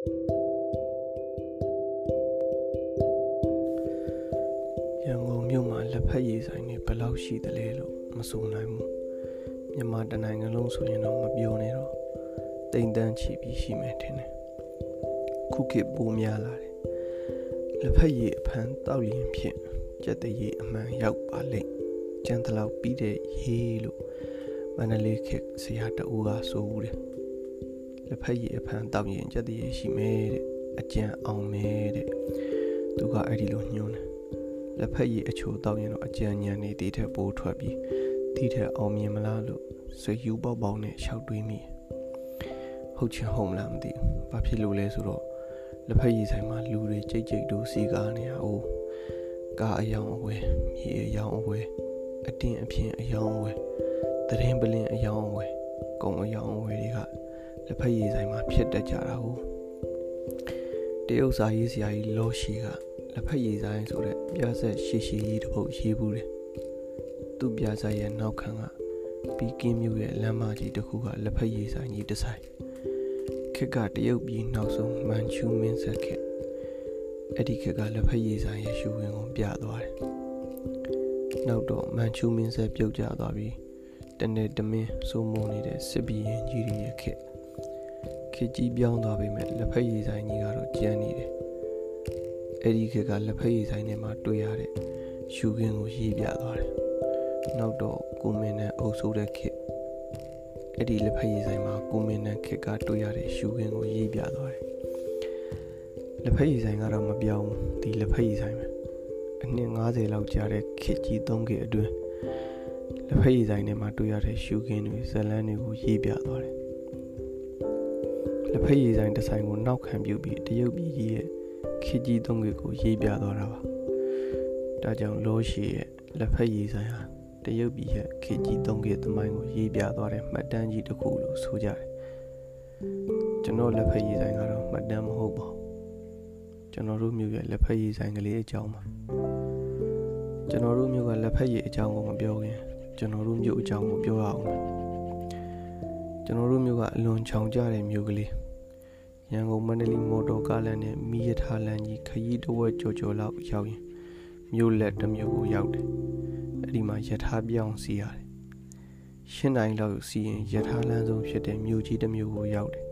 ရန်ကုန်မြို့မှာလက်ဖက်ရည်ဆိုင်တွေဘယ်လောက်ရှိသလဲလို့မဆိုနိုင်ဘူးမြန်မာတနိုင်ငံလုံးဆိုရင်တော့မပြောနဲ့တော့တိမ်တန်းချီပြီးရှိမယ်ထင်တယ်ခုခေတ်ပိုများလာတယ်လက်ဖက်ရည်အဖန်တောက်ရင်ဖြင့်ကြက်တရည်အမှန်ရောက်ပါလိမ့်ကြံတလောက်ပြီးတဲ့ရေလို့မန္တလေးခေတ်ဆရာတဦးကဆိုဦးတယ် လက်ဖက်ရည်အဖန်တောက်ရင်ကြက်တရည်ရှိမယ်တဲ့အကြံအောင်မယ်တဲ့သူကအဲ့ဒီလိုညွှန်းတယ်လက်ဖက်ရည်အချိုတောက်ရင်တော့အကြံဉာဏ်နေတည်ထက်ပိုးထွက်ပြီးတည်ထက်အောင်မြင်မလားလို့ဆွေယူပေါပေါနဲ့ရှောက်တွေးမိဟုတ်ချင်ဟုတ်မလားမသိဘူးဘာဖြစ်လို့လဲဆိုတော့လက်ဖက်ရည်ဆိုင်မှာလူတွေကြိတ်ကြိတ်တို့စီကားနေတာအိုးကားအယောင်အဝယ်မြေအယောင်အဝယ်အတင်းအဖြစ်အယောင်အဝယ်တရင်ပလင်အယောင်အဝယ်ကုံအယောင်အဝယ်တွေက လက်ဖက်ရည်ဆိုင်မှာဖြစ်တတ်ကြတာဟုတ်တရုတ်စာရေးဆရာကြီးလောရှိကလက်ဖက်ရည်ဆိုင်ဆိုတဲ့ပြဆက်ရှည်ရှည်ကြီးတစ်ပုဒ်ရေးဘူးတယ်သူ့ပြဆက်ရဲ့နောက်ခံကပီကင်းမြို့ရဲ့လမ်းမကြီးတစ်ခုကလက်ဖက်ရည်ဆိုင်ကြီးတစ်ဆိုင်ခေတ်ကတရုတ်ပြည်နောက်ဆုံးမန်ချူမင်းဆက်ခေတ်အဲ့ဒီခေတ်ကလက်ဖက်ရည်ဆိုင်ရဲ့ရှူဝင်ကိုပြသွားတယ်နောက်တော့မန်ချူမင်းဆက်ပြုတ်ကျသွားပြီးတနေ့တမင်းစိုးမိုးနေတဲ့စစ်ဘီရင်ကြီးတွေရဲ့ခေတ် ခေတ်ကြီးပြောင်းသွားပြီမဲ့လက်ဖက်ရည်ဆိုင်ကြီးကတော့ကျန်နေတယ်အဲ့ဒီခေတ်ကလက်ဖက်ရည်ဆိုင်ထဲမှာတွေ့ရတဲ့ရှူခင်းကိုရေးပြသွားတယ်နောက်တော့ကိုမင်းနဲ့အုပ်စိုးတဲ့ခေတ်အဲ့ဒီလက်ဖက်ရည်ဆိုင်မှာကိုမင်းနဲ့ခေတ်ကတွေ့ရတဲ့ရှူခင်းကိုရေးပြသွားတယ်လက်ဖက်ရည်ဆိုင်ကတော့မပြောင်းဘူးဒီလက်ဖက်ရည်ဆိုင်ပဲအနှစ်90လောက်ကြာတဲ့ခေတ်ကြီးသုံးခေတ်အတွင်းလက်ဖက်ရည်ဆိုင်ထဲမှာတွေ့ရတဲ့ရှူခင်းတွေဇလန်းတွေကိုရေးပြသွားတယ် လက်ဖက်ရည်ဆိုင်တစ်ဆိုင်ကိုနောက်ခံပြုပြီးတရုတ်ပြည်ကြီးရဲ့ခေတ်ကြီးသုံးခေတ်ကိုရေးပြသွားတာပါဒါကြောင့်လောရှိရဲ့လက်ဖက်ရည်ဆိုင်ဟာတရုတ်ပြည်ရဲ့ခေတ်ကြီးသုံးခေတ်သမိုင်းကိုရေးပြသွားတဲ့မှတ်တမ်းကြီးတစ်ခုလို့ဆိုကြတယ်ကျွန်တော်လက်ဖက်ရည်ဆိုင်ကတော့မှတ်တမ်းမဟုတ်ပါဘူးကျွန်တော်တို့မြို့ရဲ့လက်ဖက်ရည်ဆိုင်ကလေးအကြောင်းပါကျွန်တော်တို့မြို့ကလက်ဖက်ရည်အကြောင်းကိုမပြောခင်ကျွန်တော်တို့မြို့အကြောင်းကိုပြောရအောင် ကျွန်တော်တို့မြို့ကအလွန်ချောင်ကြတဲ့မြို့ကလေးရန်ကုန်မန္တလေးမော်တော်ကားလမ်းနဲ့မီးရထားလမ်းကြီးခရီးတစ်ဝက်ကြော်ကြော်လောက်ရောက်ရင်မြို့လက်တစ်မြို့ကိုရောက်တယ်အဲ့ဒီမှာရထားပြောင်းစီရတယ်ရှင်းတိုင်းလောက်စီရင်ရထားလမ်းဆုံးဖြစ်တဲ့မြို့ကြီးတစ်မြို့ကိုရောက်တယ်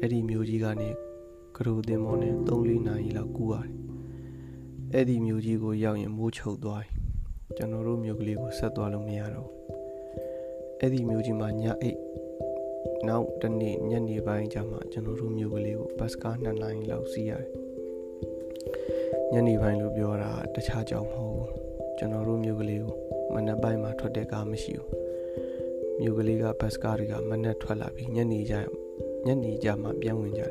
အဲ့ဒီမြို့ကြီးကနေကရိုတင်မော်နဲ့3-4နာရီလောက်ကူးရတယ်အဲ့ဒီမြို့ကြီးကိုရောက်ရင်မိုးချုပ်သွားပြီကျွန်တော်တို့မြို့ကလေးကိုဆက်သွားလို့မရတော့အဲ့ဒီမြို့ကြီးမှာညအိတ် နောက်တနေ့ညနေပိုင်းကျမှကျွန်တော်တို့မြို့ကလေးကိုဘတ်စကား2နိုင်လောက်စီးရတယ်ညနေပိုင်းလို့ပြောတာတခြားကြောင်မဟုတ်ဘူးကျွန်တော်တို့မြို့ကလေးကိုမနက်ပိုင်းမှာထွက်တဲ့ကားမရှိဘူးမြို့ကလေးကဘတ်စကားတွေကမနက်ထွက်လာပြီးညနေကျညနေကျမှပြန်ဝင်ကြတာ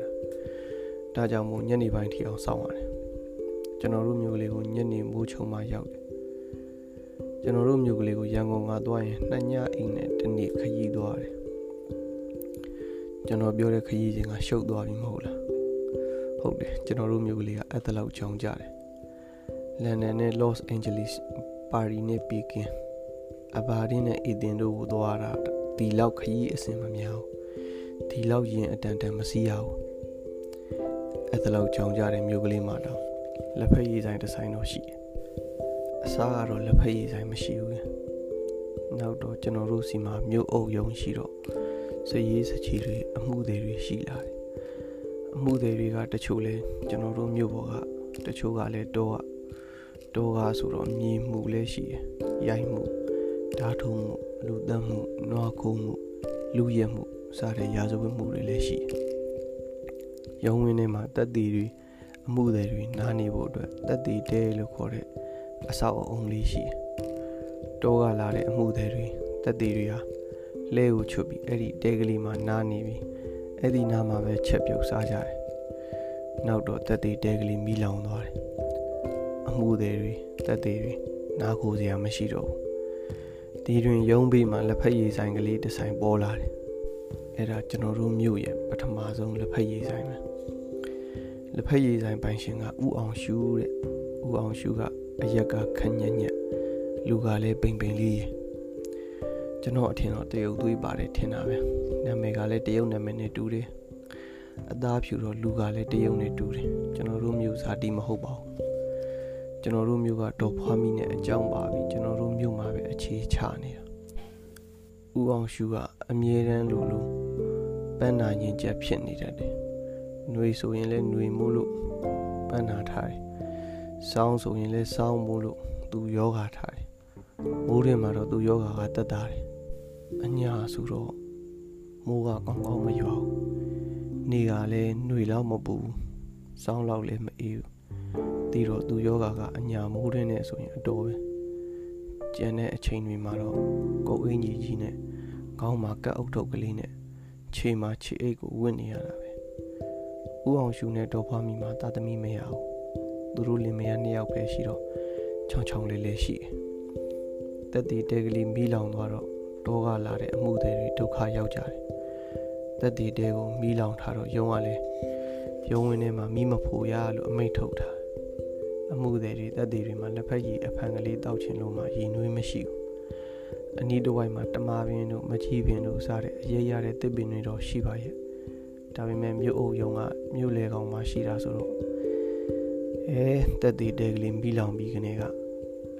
ဒါကြောင့်မို့ညနေပိုင်းထိအောင်စောင့်ရတယ်ကျွန်တော်တို့မြို့ကလေးကိုညနေမိုးချုံမှရောက်တယ်ကျွန်တော်တို့မြို့ကလေးကိုရန်ကုန်ကသွားရင်နှစ်ညအိမ်နဲ့တနေ့ခရီးသွားတယ် ကျွန်တော်ပြောတဲ့ခရီးစဉ်ကရှုပ်သွားပြီမဟုတ်လားဟုတ်တယ်ကျွန်တော်တို့မြို့ကလေးကအဲ့တလောက်ကြောင်ကြတယ်လန်ဒန်နဲ့ Los Angeles ပါရီနဲ့ပီကင်အဘာဒင်းနဲ့အီဒင်တို့ကိုသွားတာဒီလောက်ခရီးအဆင်မမြောက်ဒီလောက်ရင်အတန်တန်မစီးရဘူးအဲ့တလောက်ကြောင်ကြတဲ့မြို့ကလေးမှာတော့လက်ဖက်ရည်ဆိုင်တစ်ဆိုင်တော့ရှိတယ်အစားကတော့လက်ဖက်ရည်ဆိုင်မရှိဘူးနောက်တော့ကျွန်တော်တို့စီမှာမြို့အုပ်ယုံရှိတော့ စရေးစချီတွေအမှုတွေတွေရှိလာတယ်အမှုတွေတွေကတချို့လဲကျွန်တော်တို့မြို့ပေါ်ကတချို့ကလည်းတော့တော့ကဆိုတော့မြေမှုလည်းရှိတယ်ရိုက်မှုဓာထုံမှုလူသက်မှုနွားခိုးမှုလူရက်မှုစတဲ့ရာဇဝတ်မှုတွေလည်းရှိတယ်ရုံးဝင်းထဲမှာတက်တီတွေအမှုတွေတွေနားနေဖို့အတွက်တက်တီတဲလို့ခေါ်တဲ့အဆောက်အအုံလေးရှိတယ်တောကလာတဲ့အမှုတွေတွေတက်တီတွေဟာ လဲကိုချွတ်ပြီးအဲ့ဒီတဲကလေးမှာနားနေပြီးအဲ့ဒီနားမှာပဲချက်ပြုတ်စားကြတယ်နောက်တော့တက်သေးတဲကလေးမိလောင်သွားတယ်အမှုတွေတွေတက်သေးတွေနားကိုစရာမရှိတော့ဘူးဒီတွင်ရုံးဘေးမှာလက်ဖက်ရည်ဆိုင်ကလေးတစ်ဆိုင်ပေါ်လာတယ်အဲ့ဒါကျွန်တော်တို့မြို့ရဲ့ပထမဆုံးလက်ဖက်ရည်ဆိုင်ပဲလက်ဖက်ရည်ဆိုင်ပိုင်ရှင်ကဥအောင်ရှူတဲ့ဥအောင်ရှူကအရက်ကခက်ညက်ညက်လူကလည်းပိန်ပိန်လေးရဲ့ ကျွန်တော်အထင်တော့တရုတ်သွေးပါတယ်ထင်တာပဲနာမည်ကလည်းတရုတ်နာမည်နဲ့တူတယ်အသားဖြူတော့လူကလည်းတရုတ်နဲ့တူတယ်ကျွန်တော်တို့မျိုးစားတီမဟုတ်ပါဘူးကျွန်တော်တို့မျိုးကတော့ဖွားမိနဲ့အကြောင်းပါပြီကျွန်တော်တို့မျိုးမှာပဲအခြေချနေတာဥအောင်ရှူကအမြဲတမ်းလိုလိုပန်းနာရင်ချက်ဖြစ်နေတတ်တယ်။နှွေဆိုရင်လည်းနှွေမို့လို့ပန်းနာထားတယ်။စောင်းဆိုရင်လည်းစောင်းမို့လို့သူယောဂါထားတယ်။မိုးရင်မှာတော့သူယောဂါကတက်တာတယ်။ အညာဆိုတော့မိုးကကောင်းကောင်းမရွာဘူး။နေကလည်းຫນွေလောက်မပူဘူး။စောင်းလောက်လည်းမအေးဘူး။ဒီတော့သူယောဂကအညာမိုးထဲနဲ့ဆိုရင်အတော်ပဲ။ကျန်တဲ့အချိန်တွေမှာတော့ကိုယ်အင်းကြီးကြီးနဲ့ခေါင်းမှာကပ်အုပ်ထုပ်ကလေးနဲ့ခြေမှာခြေအိတ်ကိုဝင့်နေရတာပဲဥအောင်ရှူနဲ့ဒေါ်ဖွားမိမှာတာသမီမရဘူးသူတို့လင်မယားနှစ်ယောက်ပဲရှိတော့ချောင်းချောင်းလေးလေးရှိတယ်တက်တီတဲကလေးမီးလောင်သွားတော့ တောကလာတဲ့အမှုတွေဒုက္ခရောက်ကြတယ်တက်တီတဲကိုမီးလောင်ထားတော့ယုံကလည်းယုံဝင်ထဲမှာမီးမဖို့ရလို့အမိတ်ထုတ်တာအမှုတွေတက်တီတွေမှာလက်ဖက်ရည်အဖန်ကလေးတောက်ချင်လို့မှရည်နွေးမရှိဘူးအနီးတစ်ဝိုက်မှာတမာပင်တို့မကြီးပင်တို့စတဲ့အရေးရတဲ့တစ်ပင်တွေတော့ရှိပါရဲ့ဒါပေမဲ့မြို့အုပ်ယုံကမြို့လေကောင်မှာရှိတာဆိုတော့အဲတက်တီတဲကလေးမီးလောင်ပြီးကနေက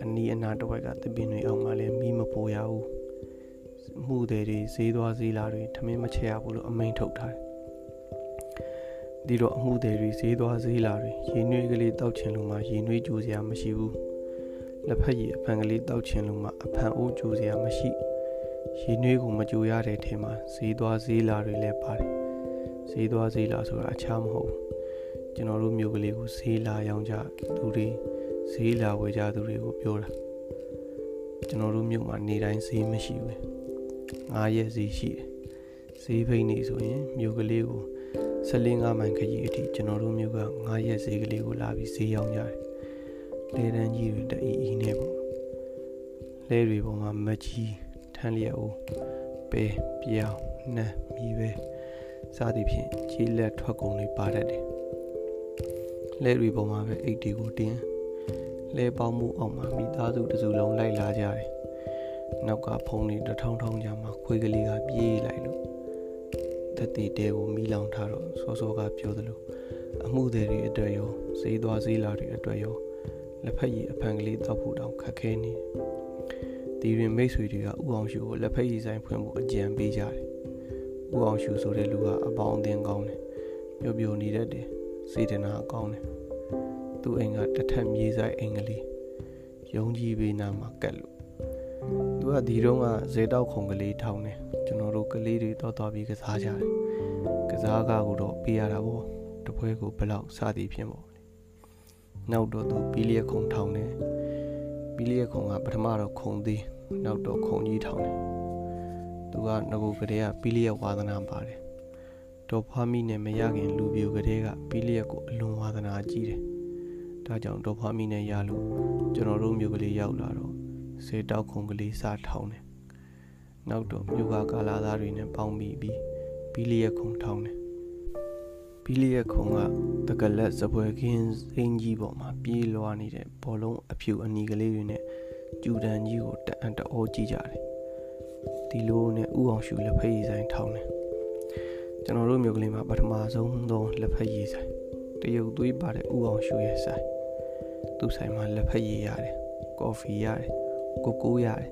အနီးအနားတစ်ဝိုက်ကတစ်ပင်တွေအောင်မှလည်းမီးမပိုရဘူး မှုတွေတွေဈေးသွားဈေးလာတွေထမင်းမချက်ရဘူးလို့အမိန်ထုတ်ထားတယ်ဒီတော့အမှုတွေတွေဈေးသွားဈေးလာတွေရေနွေးကလေးတောက်ချင်လို့မှရေနွေးကြိုးစရာမရှိဘူးလက်ဖက်ရည်အဖန်ကလေးတောက်ချင်လို့မှအဖန်အိုးကြိုစရာမရှိရေနွေးကိုမကြိုရတဲ့ထဲမှာဈေးသွားဈေးလာတွေလည်းပါတယ်ဈေးသွားဈေးလာဆိုတာအခြားမဟုတ်ဘူးကျွန်တော်တို့မျိုးကလေးကိုဈေးလာရောင်းကြသူတွေဈေးလာဝယ်ကြသူတွေကိုပြောတာကျွန်တော်တို့မြို့မှာနေတိုင်းဈေးမရှိဘူး ငါးရက်ဈေးရှိတယ်ဈေးဖိနေဆိုရင်မြို့ကလေးကို14ငါးမိုင်ခရီးအထိကျွန်တော်တို့မြို့ကငါးရက်ဈေးကလေးကိုလာပြီးဈေးရောင်းကြတယ်လေတန်းကြီးတွေတအီအီနဲ့ပေါ့လဲတွေပေါ်မှာမကြီးထန်းလျက်အိုးပဲပြောင်းနှမ်းမိပဲစသည်ဖြင့်ကြီးလက်ထွက်ကုန်တွေပါတတ်တယ်လဲတွေပေါ်မှာပဲအိတ်တွေကိုတင်းလဲပေါင်းမှုအောင်မှာမိသားစုတစုလုံးလိုက်လာကြတယ် နောက်ကဖုံးတွေတထောင်းထောင်းကြမှာခွေးကလေးကပြေးလိုက်လို့တက်တီတဲကိုမီးလောင်ထားတော့စောစောကပြောသလိုအမှုတွေအတွက်ရောဈေးသွားဈေးလာတွေအတွက်ရောလက်ဖက်ရည်အဖန်ကလေးတောက်ဖို့တောင်ခက်ခဲနေဒီရင်မိတ်ဆွေတွေကဥအောင်ရှူကိုလက်ဖက်ရည်ဆိုင်ဖွင့်ဖို့အကြံပေးကြတယ်ဥအောင်ရှူဆိုတဲ့လူကအပေါင်းအသင်းကောင်းတယ်ပျော်ပျော်နေတတ်တယ်စေတနာကောင်းတယ်သူ့အိမ်ကတထက်မြေဆိုင်အိမ်ကလေးယုံကြည်ပေးနာမှာကက်လို့ သူကဒီတော့ကဇေတောက်ခုံကလေးထောင်းတယ်ကျွန်တော်တို့ကလေးတွေတော့တော်ပြီးကစားကြတယ်ကစားကားကိုတော့ပေးရတာပေါ့တပွဲကိုဘယ်လောက်စသည်ဖြင့်ပေါ့နောက်တော့သူပီလီယခုံထောင်တယ်ပီလီယခုံကပထမတော့ခုံသေးနောက်တော့ခုံကြီးထောင်တယ်သူကငကိုကလေးကပီလီယဝါသနာပါတယ်တော်ဖွားမိနဲ့မရခင်လူပြိုကလေးကပီလီယကိုအလွန်ဝါသနာကြီးတယ်ဒါကြောင့်တော်ဖွားမိနဲ့ရလို့ကျွန်တော်တို့မျိုးကလေးရောက်လာတော့ စေတောက်ခုံကလေးစားထောင်းတယ်နောက်တော့မြို့ကကာလာသားတွေနဲ့ပေါင်းပြီးပြီးပီလီယခုံထောင်းတယ်ပီလီရဲ့ခုံကတကလက်စပွဲခင်းစိမ်းကြီးပေါ်မှာပြေးလွှားနေတဲ့ဘောလုံးအဖြူအနီကလေးတွေနဲ့ကျူတန်ကြီးကိုတအံ့တောကြည့်ကြတယ်ဒီလိုနဲ့ဥအောင်ရှူလက်ဖက်ရည်ဆိုင်ထောင်းတယ်ကျွန်တော်တို့မြို့ကလေးမှာပထမဆုံးသောလက်ဖက်ရည်ဆိုင်တရုတ်သွေးပါတဲ့ဥအောင်ရှူရဲ့ဆိုင်သူ့ဆိုင်မှာလက်ဖက်ရည်ရတယ်ကော်ဖီရတယ် ကိုကိုရတယ်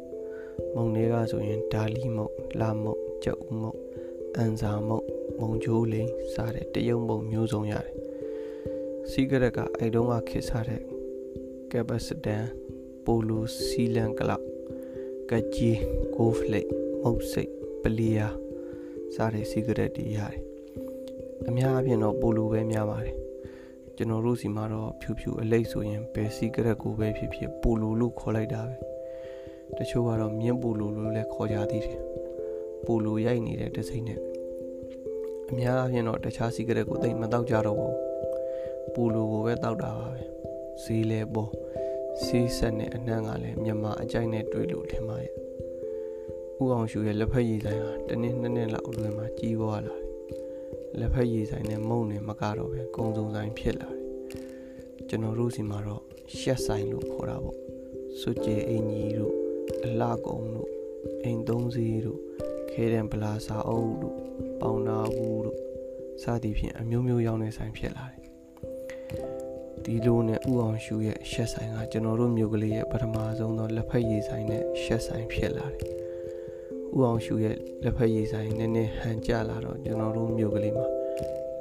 မုံတွေကဆိုရင်ဒါလီမုတ်လာမုတ်ကြောက်မုတ်အန်စာမုတ်မုံချိုးလိန်စားတဲ့တရုံပုံမျိုးစုံရတယ်စီဂရက်ကအဲ့တုန်းကခေတ်စားတဲ့ကက်ပစတန်ပိုလိုစီလန်ကလောက်ကကြီးကိုဖလိတ်မုတ်စိတ်ပလီယာစားတဲ့စီဂရက်တွေရတယ်အများအပြားတော့ပိုလိုပဲများပါတယ်ကျွန်တော်တို့စီမှာတော့ဖြူဖြူအလိတ်ဆိုရင်ဘယ်စီဂရက်ကိုပဲဖြစ်ဖြစ်ပိုလိုလို့ခေါ်လိုက်တာပဲ တချို့ကတော့မြင်းပိုလိုလို့လည်းခေါ်ကြသေးတယ်ပိုလိုရိုက်နေတဲ့တစိမ့်နဲ့အများအားဖြင့်တော့တခြားစီကရက်ကိုသိမတော့ကြတော့ဘူးပူလူကိုပဲတောက်တာပါပဲဈေးလဲပေါ်စီးဆက်နဲ့အနှံ့ကလည်းမြန်မာအကြိုက်နဲ့တွေ့လို့ထင်ပါရဲ့ဥအောင်ရှူရဲ့လက်ဖက်ရည်ဆိုင်ဟာတနည်းနှစ်နှစ်လောက်အတွင်းမှာကြီးပွားလာတယ်လက်ဖက်ရည်ဆိုင်နဲ့မုံနဲ့မကတော့ပဲကုံစုံဆိုင်ဖြစ်လာတယ်ကျွန်တော်တို့စီမှာတော့ရှက်ဆိုင်လို့ခေါ်တာပေါ့စွတ်ကျေအင်ကြီးတို့ အလှကုံတို့အိမ်သုံးစီးတို့ခဲတံပလာစာအုပ်တို့ပေါင်နာဘူးတို့စစသည်ဖြင့်အမျိုးမျိုးရောင်းတဲ့ဆိုင်ဖြစ်လာတယ်ဒီလိုနဲ့ဥအောင်ရှူရဲ့ရှက်ဆိုင်ကကျွန်တော်တို့မြို့ကလေးရဲ့ပထမဆုံးသောလက်ဖက်ရည်ဆိုင်နဲ့ရှက်ဆိုင်ဖြစ်လာတယ်ဥအောင်ရှူရဲ့လက်ဖက်ရည်ဆိုင်နည်းနည်းဟန်ကြလာတော့ကျွန်တော်တို့မြို့ကလေးမှာ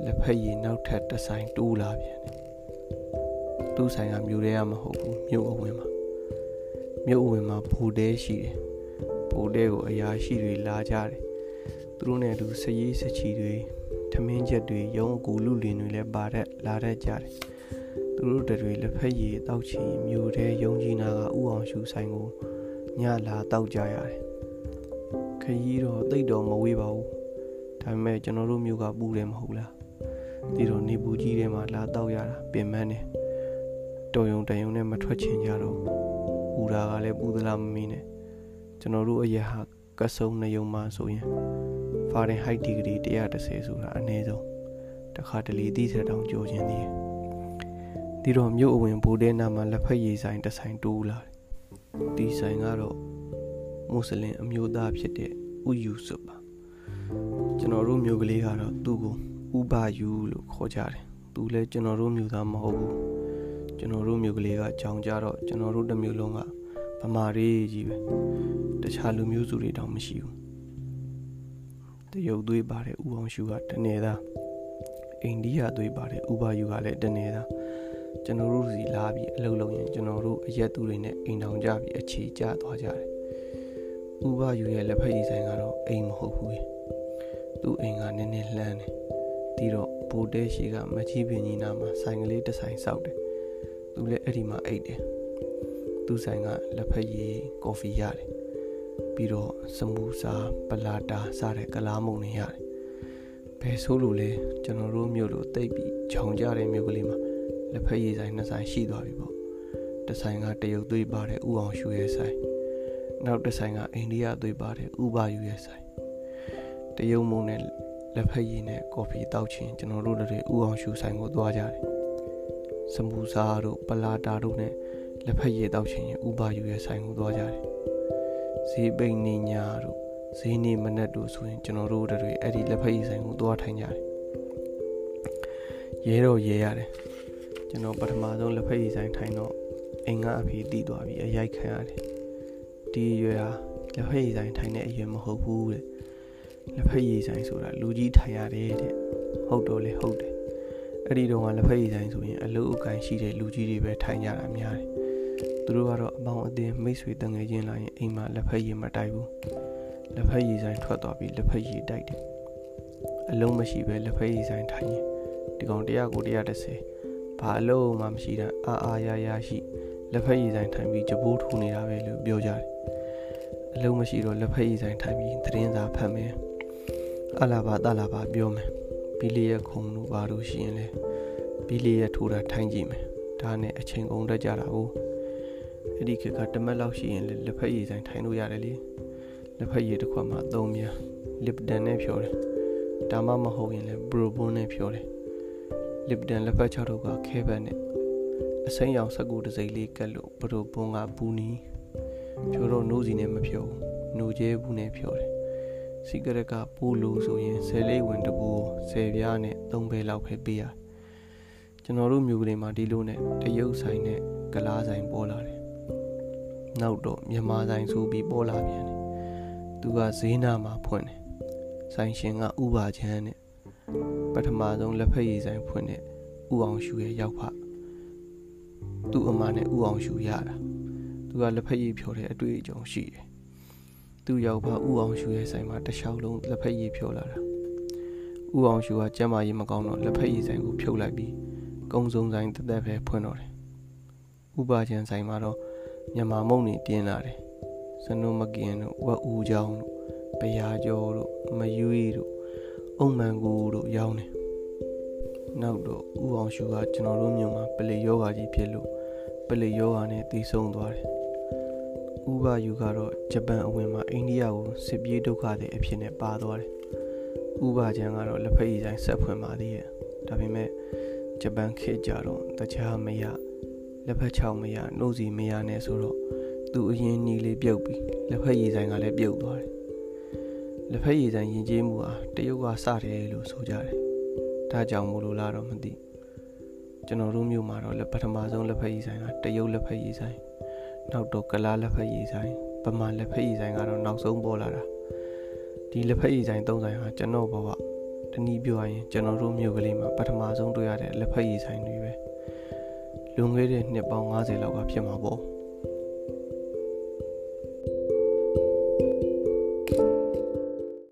လက်ဖက်ရည်နောက်ထပ်တစ်ဆိုင်တိုးလာပြန်တယ်သူ့ဆိုင်ကမြို့ထဲကမဟုတ်ဘူးမြို့အဝင်မှာ မြို့အဝင်မှာဘူတဲရှိတယ်ဘူတဲကိုအရာရှိတွေလာကြတယ်သူတို့နဲ့အတူစရေးစချီတွေထမင်းချက်တွေရုံးအကူလူလင်တွေလည်းပါတဲ့လာတဲ့ကြတယ်သူတို့တွေလက်ဖက်ရည်တောက်ချင်မြို့ထဲယုံကြည်နာကဥအောင်ရှူဆိုင်ကိုညလာတောက်ကြရတယ်ခရီးတော့တိတ်တော့မဝေးပါဘူးဒါပေမဲ့ကျွန်တော်တို့မြို့ကပူတယ်မဟုတ်လားဒီတော့နေပူကြီးထဲမှာလာတောက်ရတာပြင်ပန်းနေတော်ယုံတယုံနဲ့မထွက်ချင်ကြတော့ပူ တာကလည်းပူသလားမမီးနဲ့ကျွန်တော်တို့အရက်ဟာကဆုံနေုံမှာဆိုရင်ဖာရင်ဟိုက်ဒီဂရီ130ဆိုတာအနည်းဆုံးတခါတလေသီးဆက်တောင်ကြောခြင်းသေးတယ်ဒီတော့မြို့အဝင်ဘိုးတဲနာမှာလက်ဖက်ရည်ဆိုင်တစ်ဆိုင်တိုးလာတယ်ဒီဆိုင်ကတော့မွတ်စလင်အမျိုးသားဖြစ်တဲ့ဥယူဆွပါကျွန်တော်တို့မြို့ကလေးကတော့သူ့ကိုဥပယူလို့ခေါ်ကြတယ်သူလည်းကျွန်တော်တို့မြို့သားမဟုတ်ဘူး ကျွန်တော်တို့မြို့ကလေးကကြောင်ကြတော့ကျွန်တော်တို့တစ်မြို့လုံးကဗမာရေးကြီးပဲတခြားလူမျိုးစုတွေတောင်မရှိဘူးတရုတ်သွေးပါတဲ့ဥအောင်ရှူကတနေသားအိန္ဒိယသွေးပါတဲ့ဥပယူကလည်းတနေသားကျွန်တော်တို့စီလာပြီးအလုပ်လုပ်ရင်ကျွန်တော်တို့အရက်သူတွေနဲ့အိမ်တောင်ကြပြီးအခြေကျသွားကြတယ်ဥပယူရဲ့လက်ဖက်ရည်ဆိုင်ကတော့အိမ်မဟုတ်ဘူးသူ့အိမ်ကနည်းနည်းလှမ်းတယ်ဒီတော့ဘိုတဲရှိကမကြီးပင်ကြီးနာမှာဆိုင်ကလေးတစ်ဆိုင်စောက်တယ် သူလည်းအဲ့ဒီမှာအိတ်တယ်သူ့ဆိုင်ကလက်ဖက်ရည်ကော်ဖီရတယ်ပြီးတော့စမူစာပလာတာစတဲ့ကလားမုန်တွေရတယ်ဘယ်ဆိုလို့လဲကျွန်တော်တို့မြို့လိုတိတ်ပြီးဂျောင်ကြတဲ့မြို့ကလေးမှာလက်ဖက်ရည်ဆိုင်နှစ်ဆိုင်ရှိသွားပြီပေါ့တစ်ဆိုင်ကတရုတ်သွေးပါတဲ့ဥအောင်ရှူရဲ့ဆိုင်နောက်တစ်ဆိုင်ကအိန္ဒိယသွေးပါတဲ့ဥပါယူရဲ့ဆိုင်တရုတ်မုံနဲ့လက်ဖက်ရည်နဲ့ကော်ဖီတောက်ချင်းကျွန်တော်တို့တွေဥအောင်ရှူဆိုင်ကိုသွားကြတယ် စမူစာတို့ပလာတာတို့နဲ့လက်ဖက်ရည်တောက်ချင်းဥပါယူရဲ့ဆိုင်ကိုသွားကြတယ်ဈေးပိန်နေညာတို့ဈေးနေမနက်တို့ဆိုရင်ကျွန်တော်တို့တွေအဲ့ဒီလက်ဖက်ရည်ဆိုင်ကိုသွားထိုင်ကြတယ်ရဲတော့ရဲရတယ်ကျွန်တော်ပထမဆုံးလက်ဖက်ရည်ဆိုင်ထိုင်တော့အိမ်ကအဖေတီးသွားပြီးအရိုက်ခံရတယ်ဒီရွယ်ဟာလက်ဖက်ရည်ဆိုင်ထိုင်တဲ့အရွယ်မဟုတ်ဘူးတဲ့လက်ဖက်ရည်ဆိုင်ဆိုတာလူကြီးထိုင်ရတယ်တဲ့ဟုတ်တော့လေဟုတ်တယ် အဲ့ဒီတော့ကလက်ဖက်ရည်ဆိုင်ဆိုရင်အလုတ်အကန်ရှိတဲ့လူကြီးတွေပဲထိုင်ကြတာများတယ်သူတို့ကတော့အပေါင်းအသင်းမိတ်ဆွေတငယ်ချင်းလာရင်အိမ်မှာလက်ဖက်ရည်မတိုက်ဘူးလက်ဖက်ရည်ဆိုင်ထွက်သွားပြီးလက်ဖက်ရည်တိုက်တယ်အလုံးမရှိပဲလက်ဖက်ရည်ဆိုင်ထိုင်ရင်ဒီကောင်100ကို130ဘာအလုံးမှမရှိတဲ့အာအာရရရှိလက်ဖက်ရည်ဆိုင်ထိုင်ပြီးကြပိုးထူနေတာပဲလို့ပြောကြတယ်အလုံးမရှိတော့လက်ဖက်ရည်ဆိုင်ထိုင်ပြီးသတင်းစာဖတ်မယ်အလာဘာတလာဘာပြောမယ် ဘီလီရဲ့ခုံတို့ဘာလို့ရှိရင်လဲဘီလီရဲ့ထိုးတာထိုင်ကြည့်မယ်ဒါနဲ့အချိန်ကုန်တတ်ကြတာကိုအဲ့ဒီခေတ်ကတမက်လောက်ရှိရင်လက်ဖက်ရည်ဆိုင်ထိုင်လို့ရတယ်လေလက်ဖက်ရည်တစ်ခွက်မှာ၃မြားလစ်ဒန်နဲ့ဖြော်တယ်ဒါမှမဟုတ်ရင်လည်းဘရိုဘွန်းနဲ့ဖြော်တယ်လစ်ဒန်လက်ဖက်ချောက်တို့ကခဲဘက်နဲ့အစိမ်းရောင်စကူတစိမ့်လေးကတ်လို့ဘရိုဘွန်းကဘူးနီဖြော်တော့နိုးစီနဲ့မဖြော်ဘူးနိုးကျဲဘူးနဲ့ဖြော်တယ် စီဂရက်ကပိုးလို့ဆိုရင်ဆယ်လေးဝင်တပူဆယ်ပြားနဲ့သုံးဘဲလောက်ပဲပေးရကျွန်တော်တို့မြို့ကလေးမှာဒီလိုနဲ့တရုတ်ဆိုင်နဲ့ကလားဆိုင်ပေါ်လာတယ်နောက်တော့မြန်မာဆိုင်ဆိုပြီးပေါ်လာပြန်တယ်သူကဈေးနာမှာဖွင့်တယ်ဆိုင်ရှင်ကဥပါချမ်းနဲ့ပထမဆုံးလက်ဖက်ရည်ဆိုင်ဖွင့်တဲ့ဥအောင်ရှူရဲ့ရောက်ဖသူ့အမနဲ့ဥအောင်ရှူရတာသူကလက်ဖက်ရည်ဖြော်တဲ့အတွေ့အကြုံရှိတယ် သူ့ရောက်ဖဥအောင်ရှူရဲ့ဆိုင်မှာတခြားလုံးလက်ဖက်ရည်ဖြော်လာတာဥအောင်ရှူကကျမ်းမာရေးမကောင်းတော့လက်ဖက်ရည်ဆိုင်ကိုဖြုတ်လိုက်ပြီးကုံစုံဆိုင်တက်တက်ပဲဖွင့်တော့တယ်ဥပါချမ်းဆိုင်မှာတော့မြန်မာမုံနေတင်းလာတယ်စနုမကင်တို့ဝက်ဦးချောင်းတို့ပရာကျော်တို့မယွေးတို့အုံမန်ကူတို့ရောင်းတယ်နောက်တော့ဥအောင်ရှူကကျွန်တော်တို့မြို့မှာပလေယောဂါကြီးဖြစ်လို့ပလေယောဂါနဲ့တည်ဆုံသွားတယ် ဥပယူကတော့ဂျပန်အဝင်မှာအိန္ဒိယကိုစစ်ပြေးဒုက္ခတွေအဖြစ်နဲ့ပါသွားတယ်ဥပချန်ကတော့လက်ဖက်ရည်ဆိုင်ဆက်ဖွင့်ပါသေးရဲ့ဒါပေမဲ့ဂျပန်ခေတ်ကြတော့တခြားမရလက်ဖက်ချောင်းမရနှုတ်စီမရနဲ့ဆိုတော့သူအရင်ညီလေးပြုတ်ပြီးလက်ဖက်ရည်ဆိုင်ကလည်းပြုတ်သွားတယ်လက်ဖက်ရည်ဆိုင်ယဉ်ကျေးမှုဟာတရုတ်ကစတယ်လို့ဆိုကြတယ်ဒါကြောင့်မို့လို့လားတော့မသိကျွန်တော်တို့မြို့မှာတော့ပထမဆုံးလက်ဖက်ရည်ဆိုင်ကတရုတ်လက်ဖက်ရည်ဆိုင် နောက်တော့ကလားလက်ဖက်ရည်ဆိုင်ဗမာလက်ဖက်ရည်ဆိုင်ကတော့နောက်ဆုံးပေါ်လာတာဒီလက်ဖက်ရည်ဆိုင်သုံးဆိုင်ဟာကျွန်တော်ဘဝတနည်းပြောရရင်ကျွန်တော်တို့မြို့ကလေးမှာပထမဆုံးတွေ့ရတဲ့လက်ဖက်ရည်ဆိုင်တွေပဲလွန်ခဲ့တဲ့နှစ်ပေါင်း90လောက်ကဖြစ်မှာပေါ့